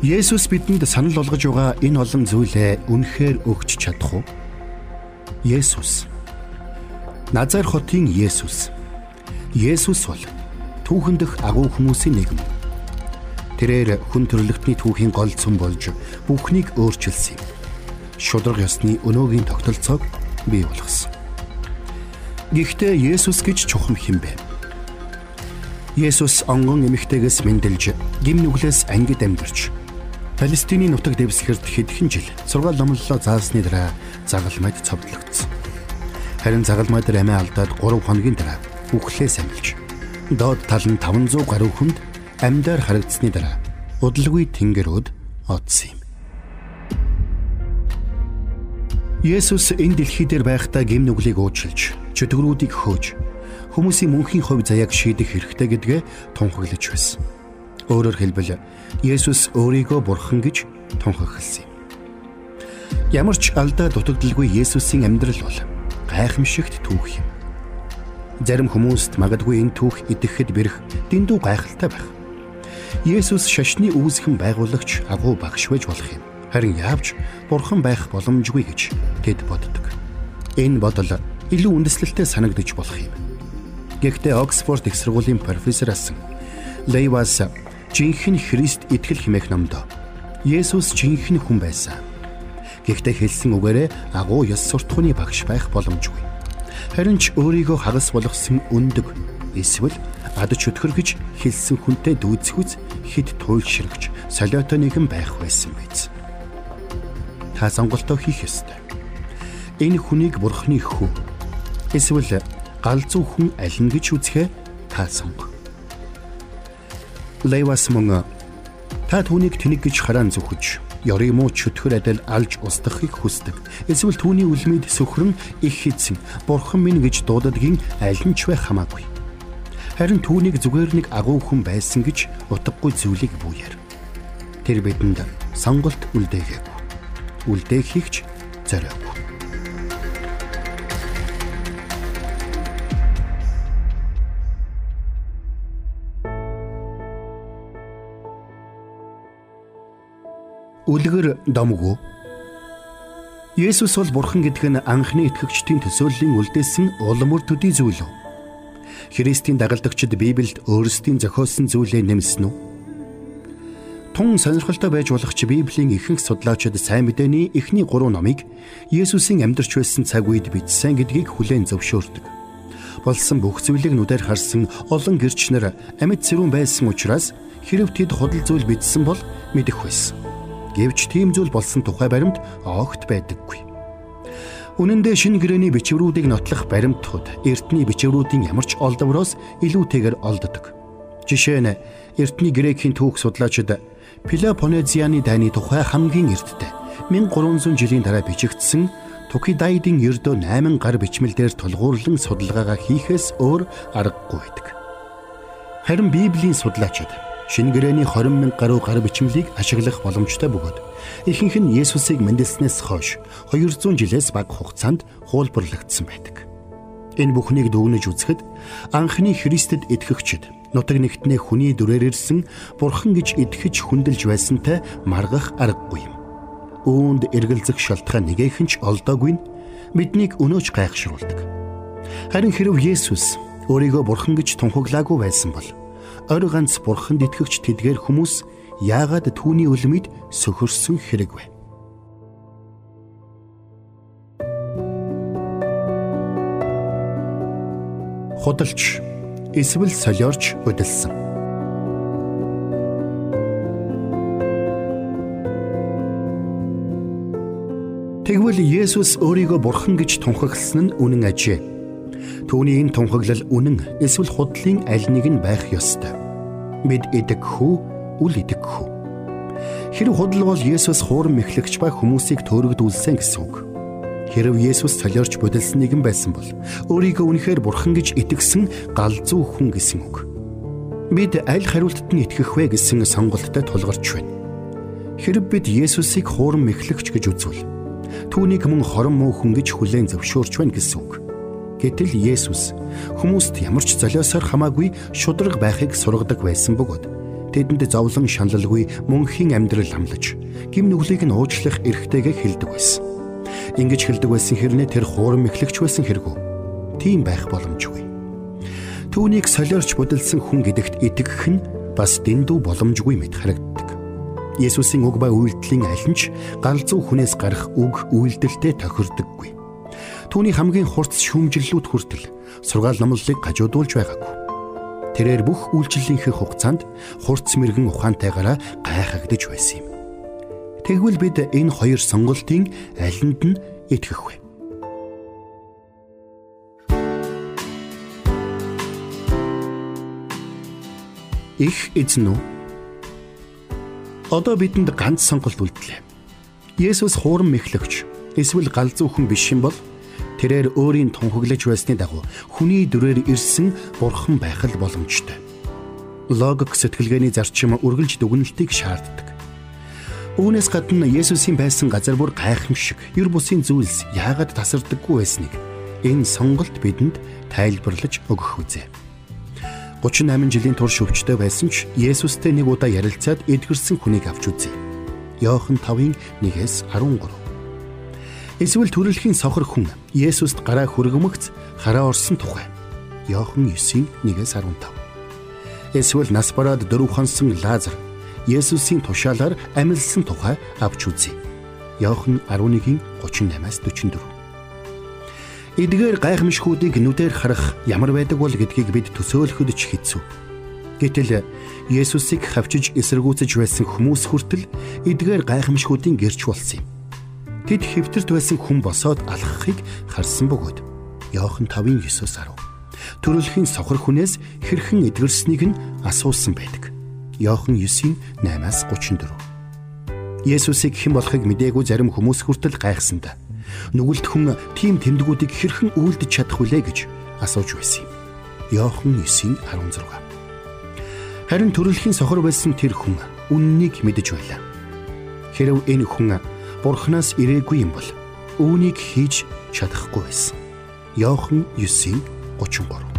Есүс бидэнд санал болгож байгаа энэ олон зүйлээ үнэхээр өгч чадах уу? Есүс. Назар хотын Есүс. Есүс бол түүхэн дэх агуу хүмүүсийн нэгэн. Тэрээр хүн төрлөختний түүхийн гол цөм болж бүхнийг өөрчилсөн юм. Шудраг ёсны өнөөгийн тогтолцоог бий болгосон. Гэхдээ Есүс гэж чухам хинбэ? Есүс онгон эмэгтэйгээс мэндэлж гим нүглээс ангид амьдарч Палестины нутаг дэвсгэрт хэдхэн жил сургаал номлолоо заасны дараа загалмайд цовдлогдсон. Харин загалмай дээр амиа алдаад 3 хоногийн дараа үхлээс амилж доод тал нь 500 гаруй хүнд амьдаар харагдсны дараа удалгүй тэнгэрүүд одсон юм. Есүс энэ дэлхий дээр байхдаа гим нүглийг уучлж, чөтгөрүүдийг хөөж, хүмүүсийн мөнхийн хувь заяаг шийдэх хэрэгтэй гэдгээ тунхаглаж байсан. Өөрөөр хэлбэл Есүс өөрийгөө бурхан гэж тунхагласан юм. Ямар ч алдаа дутагдaltaгүй Есүсийн амьдрал бол гайхамшигт түүх юм. Зарим хүмүүст магадгүй энэ түүх идэхэд бэрх дэндүү гайхалтай байх. Есүс шашны үүсгэн байгуулагч агуу багш байж болох юм. Харин яавч бурхан байх боломжгүй гэж тэд боддог. Энэ бодол илүү үндэслэлтэй санагдаж болох юм. Гэхдээ Оксфорд их сургуулийн профессор асан Лейвас жинхэнэ Христ итгэл химэх номдо Есүс жинхэнэ хүн байсан. Гэхдээ хэлсэн үгээрээ агуу ёс суртахууны багш байх боломжгүй. Харин ч өөрийгөө хагас болгосон өндөг эсвэл ад чөтгөр гэж хэлсэн хүнтэй дүүцхүүц хэд туйлширгч солиотой нэгэн байх байсан биз. Та сонголтоо хийх ёстой. Энэ хүнийг бурхны хүү эсвэл галзуу хүн аль нь гэж үзэхээ та сонго. Левас мөн та түүнийг тэнэг гэж хараан зүхэж ёрыг муу чөтгөр адил алж устгахыг хүсдэг. Эсвэл түүний үлмэд сөхрөн их хийцэн бурхан минь гэж дуудадгийн аль нь ч байх хамаагүй. Харин түүнийг зүгээр нэг агуу хүн байсан гэж утгагүй зүйлийг бууяар. Тэр бидэнд сонголт үлдээгээгүй. Үлдээхийгч зориог. Үлгэр домгүй. Есүс бол бурхан гэдг нь анхны итгэгчдийн төсөөллийн үлдээсэн улам үр төдий зүйл үү? Христийн дагалдагчид Библиэд өөрсдийн зохиосон зүйлээ нэмсэн үү? Тун сонирхолтой байж болох ч Библийн ихэнх судлаачид сайн мэдээний эхний 3 номыг Есүсийн амьдарч байсан цаг үед бичсэн гэдгийг хүлээн зөвшөөрдөг. Болсон бүх зүйлийг нүдээр харсан олон гэрчнэр амьд цэрүүн байсан учраас хэрв тэд худал зүйл бичсэн бол мэдэх байсан. Гэвч тийм зүйл болсон тухай баримт огт байдаггүй. Үнэн дээр шинэ гэрээний бичвэрүүдийг нотлох баримтууд эртний бичвэрүүдийн ямар ч олдвороос илүүтэйгээр олддог. Жишээ нь эртний грекийн түүх судлаачид Пелопонезианы дайны тухай хамгийн эрттэй 1300 жилийн дараа бичигдсэн Тукидайдын ердөө 8 гар бичмэл дээр тулгуурлан судалгаагаа хийхээс өөр аргагүй байдаг. Харин Библийн судлаачид шинэ гэрээний 20 мянга гаруй гар бичмлийг ашиглах боломжтой бөгөөд ихэнх нь Есүсийг мэндэлснээс хойш 200 жилээс бага хугацаанд хуулбарлагдсан байдаг. Энэ бүхнийг дүгнэж үзэхэд анхны Христэд итгэгчид нутаг нэгтнээ хүний дүрээр ирсэн бурхан гэж итгэж хүндэлж байсантай маргах аргагүй юм. Үүнд эргэлзэх шалтгаан нэгэхэн ч олдоогүй нь биднийг өнөөж гайхшруулдаг. Харин хэрв Есүс өөрийгөө бурхан гэж тунхаглаагүй байсан бол орь ганц бурханд итгэгч тэдгээр хүмүүс яагаад түүний үлмэд сөхөрсөн хэрэг вэ? Худалч эсвэл солиорч удалсан. Тэгвэл Есүс өөрийгөө бурхан гэж тунхагласан нь үнэн ажээ. Түүний энэ тунхаглал үнэн эсвэл худлын аль нэг нь байх ёстой бид идэг хүү үл идэг хүү. Хэрв худал бол Есүс хуурам мэхлэгч ба хүмүүсийг төөрөгдүүлсэн гэсэн үг. Хэрв Есүс солиорч бодилсан нэгэн байсан бол өөрийгөө үнэхээр бурхан гэж итгэсэн галзуу хүн гэсэн үг. Бид аль хариултад нь итгэх вэ гэсэн сонголттой тулгарч байна. Хэрв бид Есүсийг хуурам мэхлэгч гэж үзвэл түүнийг мөн хорон муу хүн гэж хүлээн зөвшөөрч байна гэсэн үг. Гэтэл Есүс хүмүүст ямар ч золиосоор хамаагүй шудраг байхыг сургадаг байсан бөгөөд тэдэнд зовлон шаналлгүй мөнхийн амьдрал амлаж гим нүглийг нь уучлах эрхтэйгээ хэлдэг байсан. Ингэж хэлдэг байсан хэрнээ тэр хуурам эхлэгч байсан хэрэггүй. Тийм байх боломжгүй. Түүнийг солиорч будилсан хүн гэдэгт итгэх нь бас дэндүү боломжгүй мэт харагддаг. Есүсийн уг ба үйлдэлийн аль нь ч галзуу хүнээс гарах үг үйлдэлтэй тохирдоггүй. Түүний хамгийн хурц шүүмжлэлүүд хүртэл сургаал номлолыг гажуудуулж байгаагүй. Тэрээр бүх үйлчлэлийнхээ хугацаанд хурц мэрэгэн ухаантайгаараа гайхагдж байсан юм. Тэгвэл бид энэ хоёр сонголтын алинд нь итгэх вэ? Их эзэн үү? Одоо бидэнд ганц сонголт үлдлээ. Есүс хуурам мэхлэгч эсвэл галзуухан биш юм бол Тэрээр өөрийн тунхаглаж байсны дагуу хүний дүрээр ирсэн бурхан байх л боломжтой. Логик сэтгэлгээний зарчим үргэлж дүгнэлтийг шаарддаг. Үүнээс гадна Есүсийн байсан газар бүр гайхамшиг, ер бусын зүйлс яагаад тасардаггүй байсныг энэ сонголт бидэнд тайлбарлаж өгөх үзье. 38 жилийн турш өвчтөй байсан ч Есүстэй нэг удаа ярилцаад эдгэрсэн хүнийг авч үзье. Йохан 5-ын 1-ээс 13 Эсвэл төрөлхийн сохор хүн Есүст гараа хүргэмэгц хараа орсон тухай. Йохан 9-ийн 1-ээс 15. Эсвэл нас бараад дөрөв хонсон Лазар Есүсийн тушаалаар амилсан тухай авч үзье. Йохан 11-ийн 38-аас 44. Эдгээр гайхамшгүүдийг нүдээр харах ямар байдаг бол гэдгийг бид төсөөлөхөд ч хэцүү. Гэтэл Есүсийг хавчиж эсэргүүцэж байсан хүмүүс хүртэл эдгээр гайхамшгүүдийн гэрч болсон юм. Тэд хэвтэрт байсан хүн босоод алхахыг харсан бөгөөд Иохан 5:9-10 төрөлхийн сохор хүнээс хэрхэн эдгэрснийг нь асуусан байдаг. Иохан 9:8-аас 34 Есүсийг хэн болохыг мдээгүй зарим хүмүүс хүртэл гайхсанд нүгэлт хүн тийм тэмдгүүдийг хэрхэн үйлдэж чадах вүлээ гэж асууж байсан юм. Иохан 9:16 Харин төрөлхийн сохор байсан тэр хүн үннийг мэдэж байлаа. Хэрв энэ хүн Бурханаас ирээгүй юм бол үүнийг хийж чадахгүй байсан. Йохан 9:33